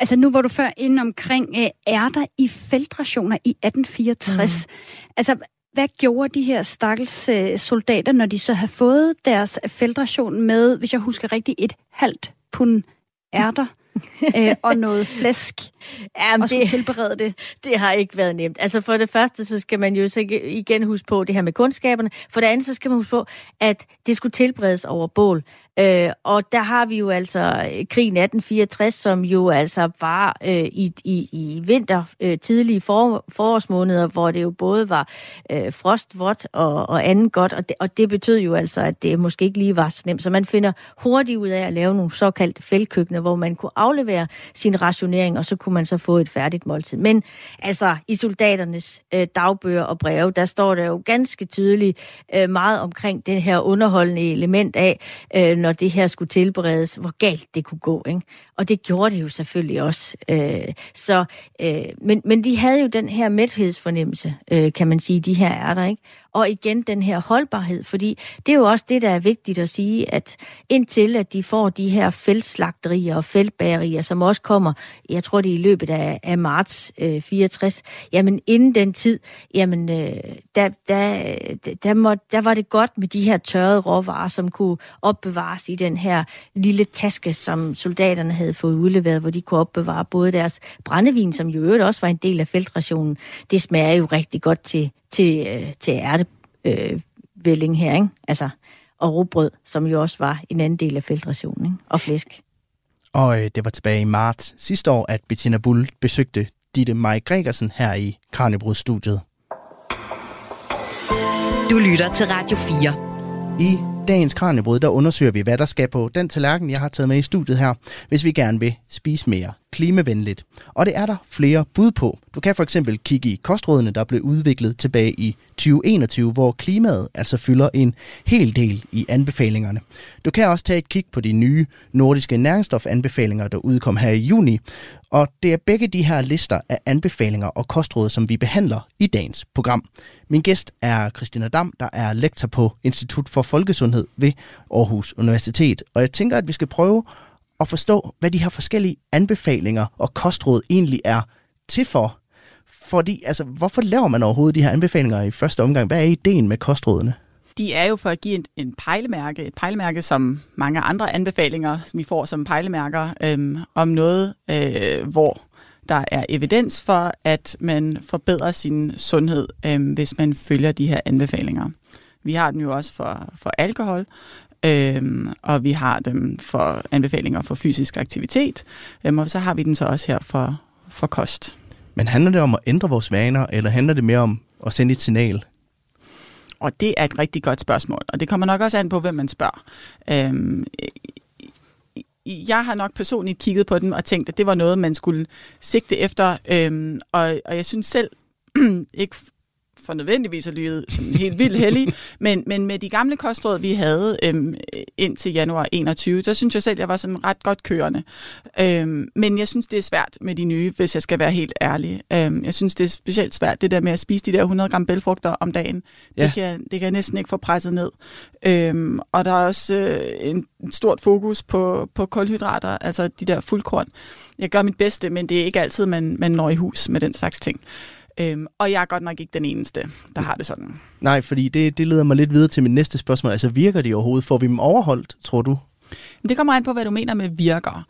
Altså nu var du før inde omkring øh, ærter i feltrationer i 1864. Mm. Altså hvad gjorde de her stakkels øh, soldater, når de så havde fået deres feltration med, hvis jeg husker rigtigt, et halvt pund ærter øh, og noget flæsk, Jamen, og skulle tilberede det? Det har ikke været nemt. Altså for det første, så skal man jo så igen huske på det her med kundskaberne. For det andet, så skal man huske på, at det skulle tilberedes over bål. Øh, og der har vi jo altså øh, krigen 1864, som jo altså var øh, i, i, i vinter, øh, tidlige for, forårsmåneder, hvor det jo både var øh, frostvådt og, og andet godt, og det, og det betød jo altså, at det måske ikke lige var så nemt. Så man finder hurtigt ud af at lave nogle såkaldte fældkøkkener, hvor man kunne aflevere sin rationering, og så kunne man så få et færdigt måltid. Men altså, i soldaternes øh, dagbøger og breve, der står der jo ganske tydeligt øh, meget omkring det her underholdende element af, øh, når når det her skulle tilberedes, hvor galt det kunne gå. Ikke? Og det gjorde det jo selvfølgelig også. Øh, så, øh, men, men de havde jo den her mæthedsfornemmelse, øh, kan man sige, de her er der. Ikke? Og igen den her holdbarhed, fordi det er jo også det, der er vigtigt at sige, at indtil at de får de her fældslagterier og feltbagerier, som også kommer, jeg tror det er i løbet af, af marts øh, 64, jamen inden den tid, jamen øh, der, der, der, må, der var det godt med de her tørrede råvarer, som kunne opbevares i den her lille taske, som soldaterne havde fået udleveret, hvor de kunne opbevare både deres brændevin, som jo øvrigt også var en del af feltrationen. Det smager jo rigtig godt til, til, øh, til ærtevælling øh, her, ikke? Altså, og råbrød, som jo også var en anden del af feltrationen, ikke? og flæsk. Og øh, det var tilbage i marts sidste år, at Bettina Bull besøgte Ditte Maj Gregersen her i Kranjebrudstudiet. Du lytter til Radio 4. I dagens Kranjebrød, der undersøger vi, hvad der skal på den tallerken, jeg har taget med i studiet her, hvis vi gerne vil spise mere klimavenligt. Og det er der flere bud på. Du kan for eksempel kigge i kostrådene, der blev udviklet tilbage i 2021, hvor klimaet altså fylder en hel del i anbefalingerne. Du kan også tage et kig på de nye nordiske næringsstofanbefalinger, der udkom her i juni. Og det er begge de her lister af anbefalinger og kostråd, som vi behandler i dagens program. Min gæst er Christina Dam, der er lektor på Institut for Folkesundhed ved Aarhus Universitet. Og jeg tænker, at vi skal prøve at forstå, hvad de her forskellige anbefalinger og kostråd egentlig er til for. Fordi, altså, hvorfor laver man overhovedet de her anbefalinger i første omgang? Hvad er ideen med kostrådene? De er jo for at give en, en pejlemærke, et pejlemærke som mange andre anbefalinger, som vi får som pejlemærker, øhm, om noget, øh, hvor der er evidens for, at man forbedrer sin sundhed, øh, hvis man følger de her anbefalinger. Vi har den jo også for, for alkohol, øhm, og vi har dem for anbefalinger for fysisk aktivitet, øhm, og så har vi den så også her for, for kost. Men handler det om at ændre vores vaner, eller handler det mere om at sende et signal? Og det er et rigtig godt spørgsmål, og det kommer nok også an på, hvem man spørger. Øhm, jeg har nok personligt kigget på den og tænkt, at det var noget, man skulle sigte efter, øhm, og, og jeg synes selv ikke for nødvendigvis at lyde som helt vildt heldig, men, men med de gamle kostråd, vi havde øhm, indtil januar 21, der synes jeg selv, jeg var sådan ret godt kørende. Øhm, men jeg synes, det er svært med de nye, hvis jeg skal være helt ærlig. Øhm, jeg synes, det er specielt svært, det der med at spise de der 100 gram bælfrugter om dagen. Ja. Det, kan, det kan jeg næsten ikke få presset ned. Øhm, og der er også øh, en stort fokus på, på kulhydrater, altså de der fuldkorn. Jeg gør mit bedste, men det er ikke altid, man, man når i hus med den slags ting. Øhm, og jeg er godt nok ikke den eneste, der har det sådan. Nej, fordi det, det leder mig lidt videre til mit næste spørgsmål. Altså virker de overhovedet? Får vi dem overholdt, tror du? Det kommer an på, hvad du mener med virker.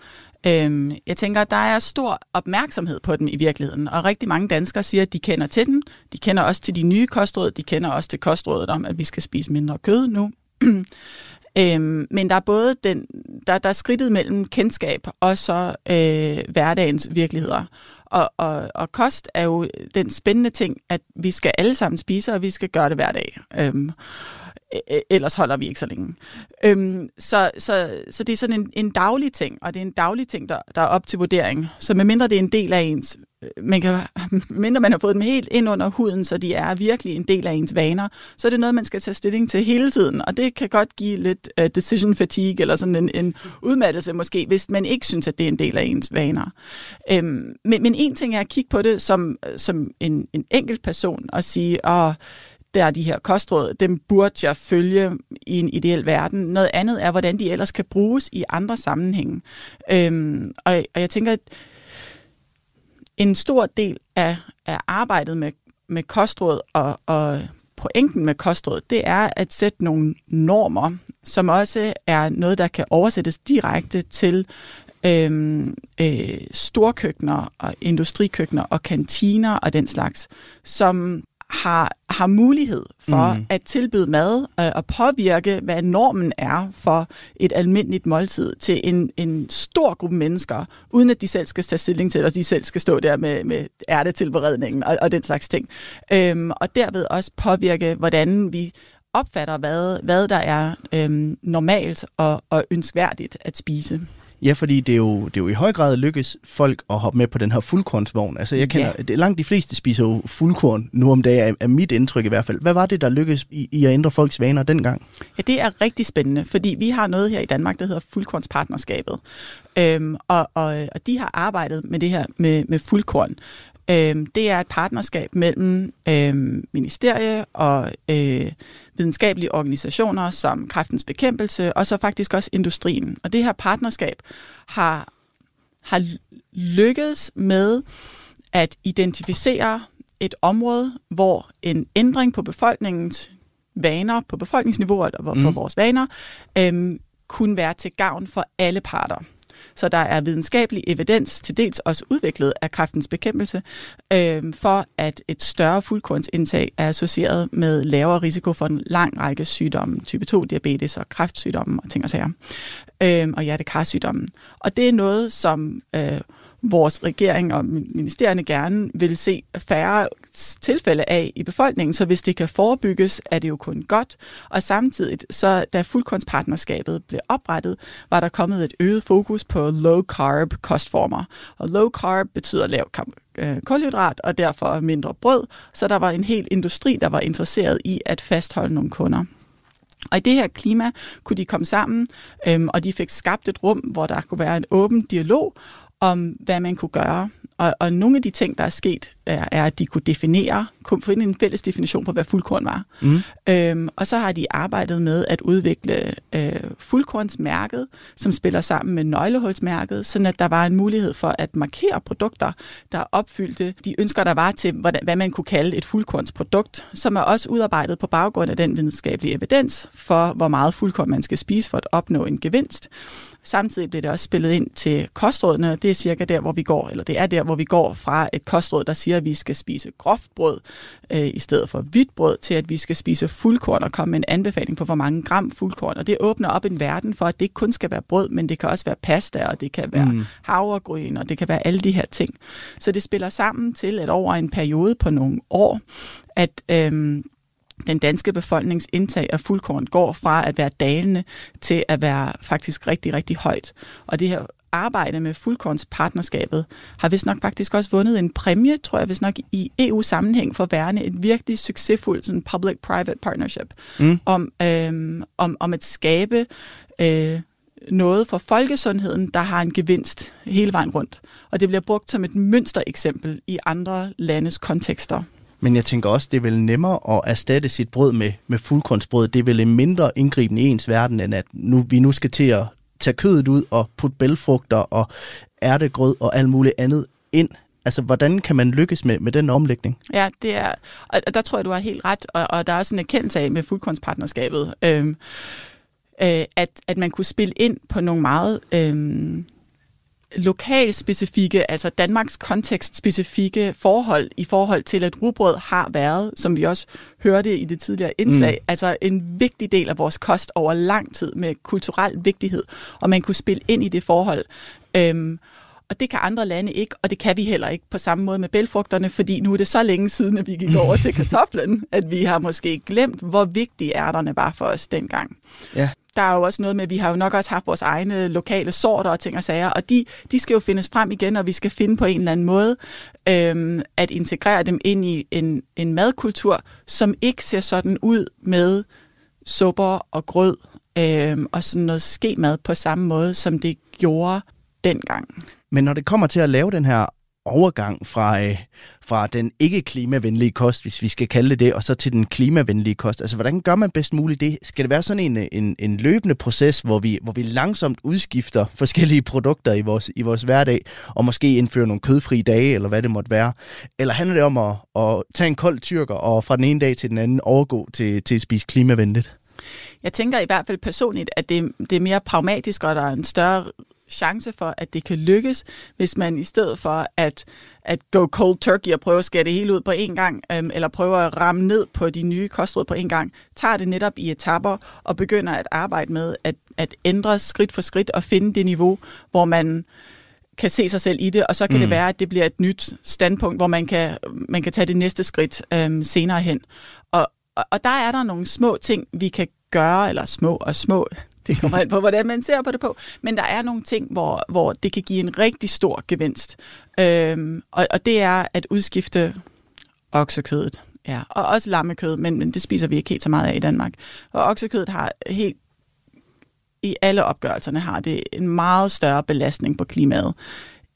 Øhm, jeg tænker, at der er stor opmærksomhed på dem i virkeligheden, og rigtig mange danskere siger, at de kender til den. De kender også til de nye kostråd, de kender også til kostrådet om, at vi skal spise mindre kød nu. øhm, men der er både den, der, der er skridtet mellem kendskab og så øh, hverdagens virkeligheder. Og, og, og kost er jo den spændende ting, at vi skal alle sammen spise, og vi skal gøre det hver dag. Øhm, ellers holder vi ikke så længe. Øhm, så, så, så det er sådan en, en daglig ting, og det er en daglig ting, der, der er op til vurdering. Så medmindre det er en del af ens man kan, mindre man har fået dem helt ind under huden, så de er virkelig en del af ens vaner, så er det noget, man skal tage stilling til hele tiden, og det kan godt give lidt uh, decision fatigue, eller sådan en, en udmattelse måske, hvis man ikke synes, at det er en del af ens vaner. Øhm, men, men en ting er at kigge på det som, øh, som en, en enkelt person, og sige, åh, der er de her kostråd, dem burde jeg følge i en ideel verden. Noget andet er, hvordan de ellers kan bruges i andre sammenhænge. Øhm, og, og jeg tænker, at en stor del af, af arbejdet med, med kostråd og, og pointen med kostråd, det er at sætte nogle normer, som også er noget, der kan oversættes direkte til øhm, øh, storkøkkener og industrikøkkener og kantiner og den slags, som har, har mulighed for mm. at tilbyde mad øh, og påvirke, hvad normen er for et almindeligt måltid til en, en stor gruppe mennesker, uden at de selv skal tage stilling til, og de selv skal stå der med, med ærtetilberedningen og, og den slags ting. Øhm, og derved også påvirke, hvordan vi opfatter, hvad, hvad der er øhm, normalt og, og ønskværdigt at spise. Ja, fordi det er, jo, det er jo i høj grad lykkes folk at hoppe med på den her fuldkornsvogn. Altså jeg kender, Ja. det, langt de fleste spiser jo fuldkorn nu om dagen, er, er mit indtryk i hvert fald. Hvad var det, der lykkedes i, i at ændre folks vaner dengang? Ja, det er rigtig spændende, fordi vi har noget her i Danmark, der hedder fuldkornspartnerskabet. Øhm, og, og, og de har arbejdet med det her med, med fuldkorn. Øhm, det er et partnerskab mellem øhm, ministerie og øh, videnskabelige organisationer som Kræftens Bekæmpelse, og så faktisk også industrien. Og det her partnerskab har, har lykkedes med at identificere et område, hvor en ændring på befolkningens vaner, på befolkningsniveau og på Mm. vores vaner, øhm, kunne være til gavn for alle parter. Så der er videnskabelig evidens, til dels også udviklet af kræftens bekæmpelse, øh, for at et større fuldkornsindtag er associeret med lavere risiko for en lang række sygdomme, type 2 diabetes og kræftsygdomme og ting og sager, øh, og hjertekarsygdommen. Og det er noget, som øh, vores regering og ministerierne gerne vil se færre tilfælde af i befolkningen, så hvis det kan forebygges, er det jo kun godt. Og samtidig, så da fuldkornspartnerskabet blev oprettet, var der kommet et øget fokus på low carb kostformer. Og low carb betyder lav øh, kulhydrat, og derfor mindre brød. Så der var en hel industri, der var interesseret i at fastholde nogle kunder. Og i det her klima kunne de komme sammen, øhm, og de fik skabt et rum, hvor der kunne være en åben dialog om, hvad man kunne gøre. Og, og nogle af de ting, der er sket, er, er at de kunne definere, kunne finde en fælles definition på, hvad fuldkorn var. Mm. Øhm, og så har de arbejdet med at udvikle øh, fuldkornsmærket, som spiller sammen med nøglehulsmærket, sådan at der var en mulighed for at markere produkter, der opfyldte de ønsker, der var til, hvordan, hvad man kunne kalde et fuldkornsprodukt, som er også udarbejdet på baggrund af den videnskabelige evidens for, hvor meget fuldkorn man skal spise for at opnå en gevinst. Samtidig blev det også spillet ind til kostrådene. Det er cirka der, hvor vi går, eller det er der, hvor vi går fra et kostråd, der siger, at vi skal spise groft brød øh, i stedet for hvidt brød, til at vi skal spise fuldkorn og komme med en anbefaling på, hvor mange gram fuldkorn. Og det åbner op en verden for, at det ikke kun skal være brød, men det kan også være pasta, og det kan være Mm. havregryn, og det kan være alle de her ting. Så det spiller sammen til, at over en periode på nogle år, at øhm, den danske befolknings indtag af fuldkorn går fra at være dalende til at være faktisk rigtig, rigtig højt. Og det her arbejde med fuldkornspartnerskabet har vist nok faktisk også vundet en præmie, tror jeg vist nok i EU-sammenhæng for værende et virkelig succesfuldt sådan public-private partnership Mm. om, øhm, om, om at skabe øh, noget for folkesundheden, der har en gevinst hele vejen rundt. Og det bliver brugt som et mønstereksempel i andre landes kontekster. Men jeg tænker også, det er vel nemmere at erstatte sit brød med, med fuldkornsbrød. Det er vel en mindre indgriben i ens verden, end at nu, vi nu skal til at tage kødet ud og putte bælfrugter og ærtegrød og alt muligt andet ind. Altså, hvordan kan man lykkes med, med den omlægning? Ja, det er, og der tror jeg, du har helt ret, og, og der er også en erkendelse af med fuldkornspartnerskabet, øhm, øh, at, at man kunne spille ind på nogle meget øhm, lokalspecifikke, altså Danmarks kontekstspecifikke forhold i forhold til, at rugbrød har været, som vi også hørte i det tidligere indslag, mm. altså en vigtig del af vores kost over lang tid med kulturel vigtighed, og man kunne spille ind i det forhold. Øhm, og det kan andre lande ikke, og det kan vi heller ikke på samme måde med bælfrugterne, fordi nu er det så længe siden, at vi gik over til kartoflen, at vi har måske glemt, hvor vigtige ærterne var for os dengang. Ja. Der er jo også noget med, at vi har jo nok også haft vores egne lokale sorter og ting og sager, og de, de skal jo findes frem igen, og vi skal finde på en eller anden måde øhm, at integrere dem ind i en, en madkultur, som ikke ser sådan ud med supper og grød øhm, og sådan noget skemad på samme måde, som det gjorde dengang. Men når det kommer til at lave den her overgang fra, øh, fra den ikke klimavenlige kost, hvis vi skal kalde det og så til den klimavenlige kost, altså hvordan gør man bedst muligt det? Skal det være sådan en, en, en løbende proces, hvor vi, hvor vi langsomt udskifter forskellige produkter i vores, i vores hverdag, og måske indfører nogle kødfri dage, eller hvad det måtte være? Eller handler det om at, at tage en kold tyrker, og fra den ene dag til den anden overgå til, til at spise klimavenligt? Jeg tænker i hvert fald personligt, at det, det er mere pragmatisk, og der er en større chance for, at det kan lykkes, hvis man i stedet for at, at go cold turkey og prøve at skære det hele ud på en gang, øhm, eller prøve at ramme ned på de nye kostråd på en gang, tager det netop i etapper og begynder at arbejde med at, at ændre skridt for skridt og finde det niveau, hvor man kan se sig selv i det, og så kan mm. det være, at det bliver et nyt standpunkt, hvor man kan, man kan tage det næste skridt øhm, senere hen. Og, og, og der er der nogle små ting, vi kan gøre, eller små og små, Det kommer an på, hvordan man ser på det på. Men der er nogle ting, hvor, hvor det kan give en rigtig stor gevinst. Øhm, og, og det er at udskifte oksekødet. Ja, og også lammekød, men, men det spiser vi ikke helt så meget af i Danmark. Og oksekødet har helt i alle opgørelserne har det en meget større belastning på klimaet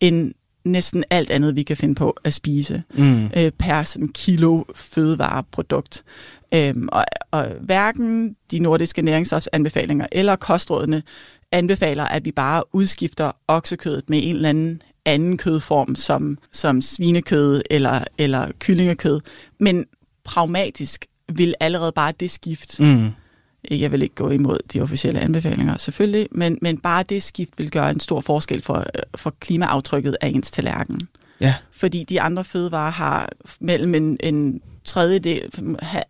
end næsten alt andet, vi kan finde på at spise mm. øh, per sådan kilo fødevareprodukt. Øhm, og, og hverken de nordiske næringsstofsanbefalinger eller kostrådene anbefaler, at vi bare udskifter oksekødet med en eller anden anden kødform, som, som svinekød eller, eller kyllingekød. Men pragmatisk vil allerede bare det skift mm jeg vil ikke gå imod de officielle anbefalinger, selvfølgelig, men, men bare det skift vil gøre en stor forskel for, for klimaaftrykket af ens tallerken. Ja. Fordi de andre fødevarer har mellem en, en tredjedel,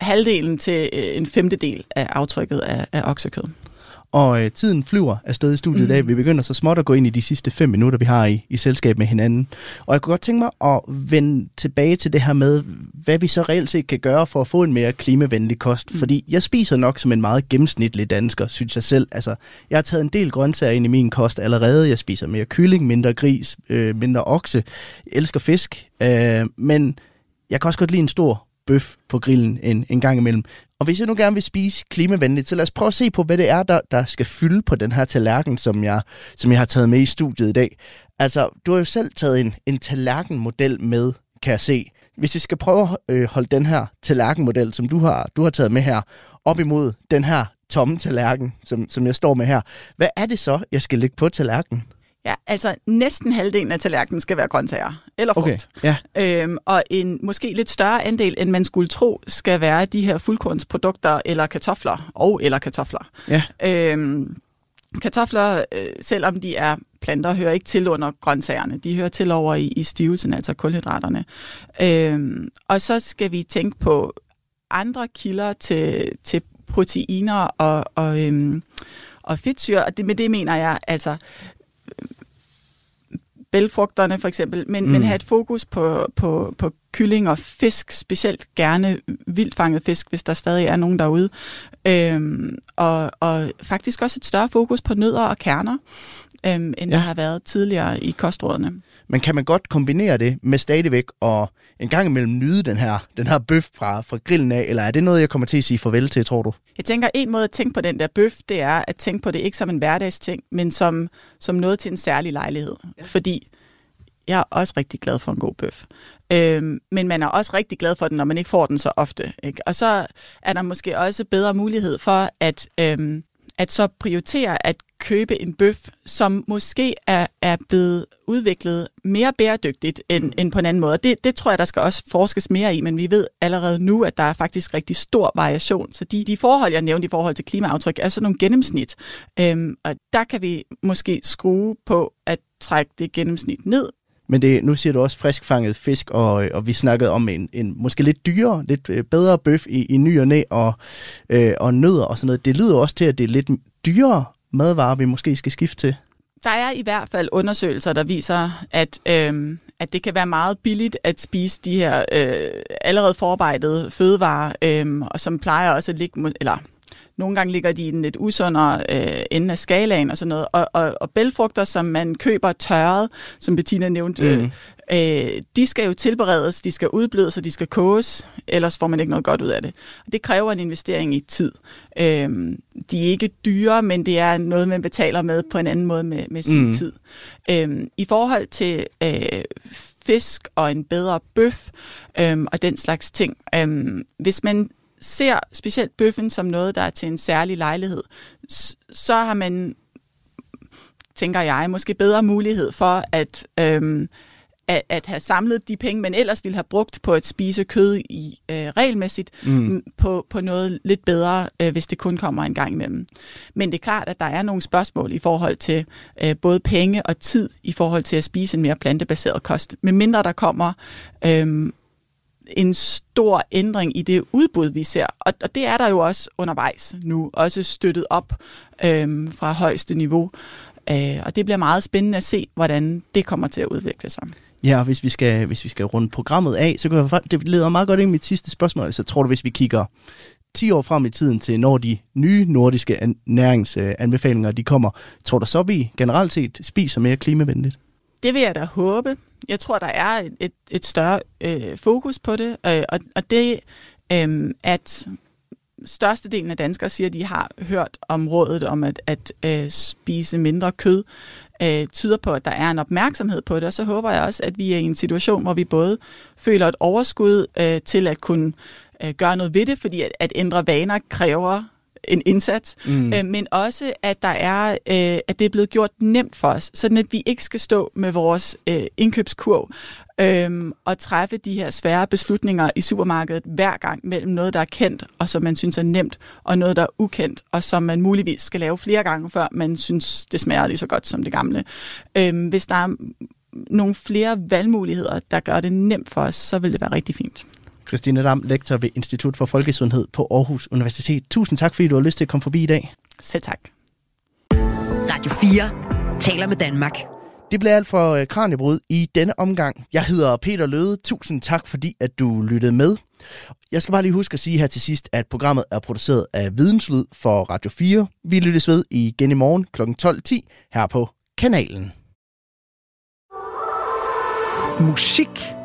halvdelen til øh, en femtedel af aftrykket af, af oksekød. Og øh, tiden flyver afsted i studiet mm. i dag. Mhm. Vi begynder så småt at gå ind i de sidste fem minutter, vi har i, i selskab med hinanden. Og jeg kunne godt tænke mig at vende tilbage til det her med, hvad vi så reelt set kan gøre for at få en mere klimavenlig kost. Mm. Fordi jeg spiser nok som en meget gennemsnitlig dansker, synes jeg selv. Altså, jeg har taget en del grøntsager ind i min kost allerede. Jeg spiser mere kylling, mindre gris, øh, mindre okse. Jeg elsker fisk. Øh, men jeg kan også godt lide en stor bøf på grillen en, en gang imellem. Og hvis jeg nu gerne vil spise klimavenligt, så lad os prøve at se på, hvad det er, der, der skal fylde på den her tallerken, som jeg, som jeg har taget med i studiet i dag. Altså, du har jo selv taget en, en tallerkenmodel med, kan jeg se. Hvis vi skal prøve at øh, holde den her tallerkenmodel, som du har, du har taget med her, op imod den her tomme tallerken, som, som jeg står med her. Hvad er det så, jeg skal lægge på tallerkenen? Ja, altså næsten halvdelen af tallerkenen skal være grøntsager eller frugt. Okay, ja. øhm, og en måske lidt større andel, end man skulle tro, skal være de her fuldkornsprodukter eller kartofler og eller kartofler. Ja. Øhm, kartofler, øh, selvom de er planter, hører ikke til under grøntsagerne. De hører til over i, i stivelsen, altså kulhydraterne. Øhm, og så skal vi tænke på andre kilder til, til proteiner og, og, øhm, og fedtsyre. Og det, med det mener jeg altså bælfrugterne for eksempel, men, mm. men have et fokus på, på, på kylling og fisk, specielt gerne vildfanget fisk, hvis der stadig er nogen derude. Øhm, og, og faktisk også et større fokus på nødder og kerner, øhm, end ja. der har været tidligere i kostrådene. Men kan man godt kombinere det med stadigvæk og en gang imellem nyde den her, den her bøf fra, fra grillen af, eller er det noget, jeg kommer til at sige farvel til, tror du? Jeg tænker, en måde at tænke på den der bøf, det er at tænke på det ikke som en hverdagsting, men som, som noget til en særlig lejlighed. Ja. Fordi jeg er også rigtig glad for en god bøf. Øhm, men man er også rigtig glad for den, når man ikke får den så ofte. Ikke? Og så er der måske også bedre mulighed for at, øhm, at så prioritere at købe en bøf, som måske er, er blevet udviklet mere bæredygtigt end, end på en anden måde. Det, det tror jeg, der skal også forskes mere i, men vi ved allerede nu, at der er faktisk rigtig stor variation. Så de, de forhold, jeg nævnte i forhold til klimaaftryk, er sådan nogle gennemsnit. Øhm, og der kan vi måske skrue på at trække det gennemsnit ned, men det, nu siger du også friskfanget fisk, og, og vi snakkede om en, en måske lidt dyrere, lidt øh, bedre bøf i, i ny og næ, og, øh, og nødder og sådan noget. Det lyder også til, at det er lidt dyrere madvarer, vi måske skal skifte til. Der er i hvert fald undersøgelser, der viser, at, øh, at det kan være meget billigt at spise de her øh, allerede forarbejdede fødevarer, øh, og som plejer også at ligge, eller nogle gange ligger de i den lidt usundere øh, ende af skalaen og sådan noget. Og, og, og bælfrugter, som man køber tørret, som Bettina nævnte, mm. øh, de skal jo tilberedes, de skal udblødes, og de skal koges, ellers får man ikke noget godt ud af det. Og det kræver en investering i tid. Øh, de er ikke dyre, men det er noget, man betaler med på en anden måde med, med sin mm. tid. Øh, I forhold til øh, fisk og en bedre bøf øh, og den slags ting, øh, hvis man ser specielt bøffen som noget, der er til en særlig lejlighed, så har man, tænker jeg, måske bedre mulighed for at, øhm, at, at have samlet de penge, man ellers ville have brugt på at spise kød i øh, regelmæssigt, mm. på, på noget lidt bedre, øh, hvis det kun kommer en gang imellem. Men det er klart, at der er nogle spørgsmål i forhold til øh, både penge og tid i forhold til at spise en mere plantebaseret kost. Med mindre der kommer øh, en stor ændring i det udbud, vi ser. Og, og det er der jo også undervejs nu, også støttet op øhm, fra højeste niveau. Øh, og det bliver meget spændende at se, hvordan det kommer til at udvikle sig. Ja, og hvis vi skal, hvis vi skal runde programmet af, så kan jeg, det leder meget godt ind i mit sidste spørgsmål. Så tror du, hvis vi kigger 10 år frem i tiden til, når de nye nordiske næringsanbefalinger de kommer, tror du så, vi generelt set spiser mere klimavenligt? Det vil jeg da håbe. Jeg tror, der er et, et, et større øh, fokus på det, øh, og, og det, øh, at størstedelen af danskere siger, at de har hørt om rådet om at, at øh, spise mindre kød, øh, tyder på, at der er en opmærksomhed på det, og så håber jeg også, at vi er i en situation, hvor vi både føler et overskud øh, til at kunne øh, gøre noget ved det, fordi at, at ændre vaner kræver en indsats, mm. øh, men også at der er, øh, at det er blevet gjort nemt for os, sådan at vi ikke skal stå med vores øh, indkøbskurv øh, og træffe de her svære beslutninger i supermarkedet hver gang mellem noget, der er kendt, og som man synes er nemt, og noget, der er ukendt, og som man muligvis skal lave flere gange, før man synes, det smager lige så godt som det gamle. Øh, hvis der er nogle flere valgmuligheder, der gør det nemt for os, så vil det være rigtig fint. Christine Dam, lektor ved Institut for Folkesundhed på Aarhus Universitet. Tusind tak, fordi du har lyst til at komme forbi i dag. Selv tak. Radio 4 taler med Danmark. Det bliver alt for øh, Kranjebrud i denne omgang. Jeg hedder Peter Løde. Tusind tak, fordi at du lyttede med. Jeg skal bare lige huske at sige her til sidst, at programmet er produceret af Videnslyd for Radio 4. Vi lyttes ved igen i morgen kl. 12.10 her på kanalen. Musik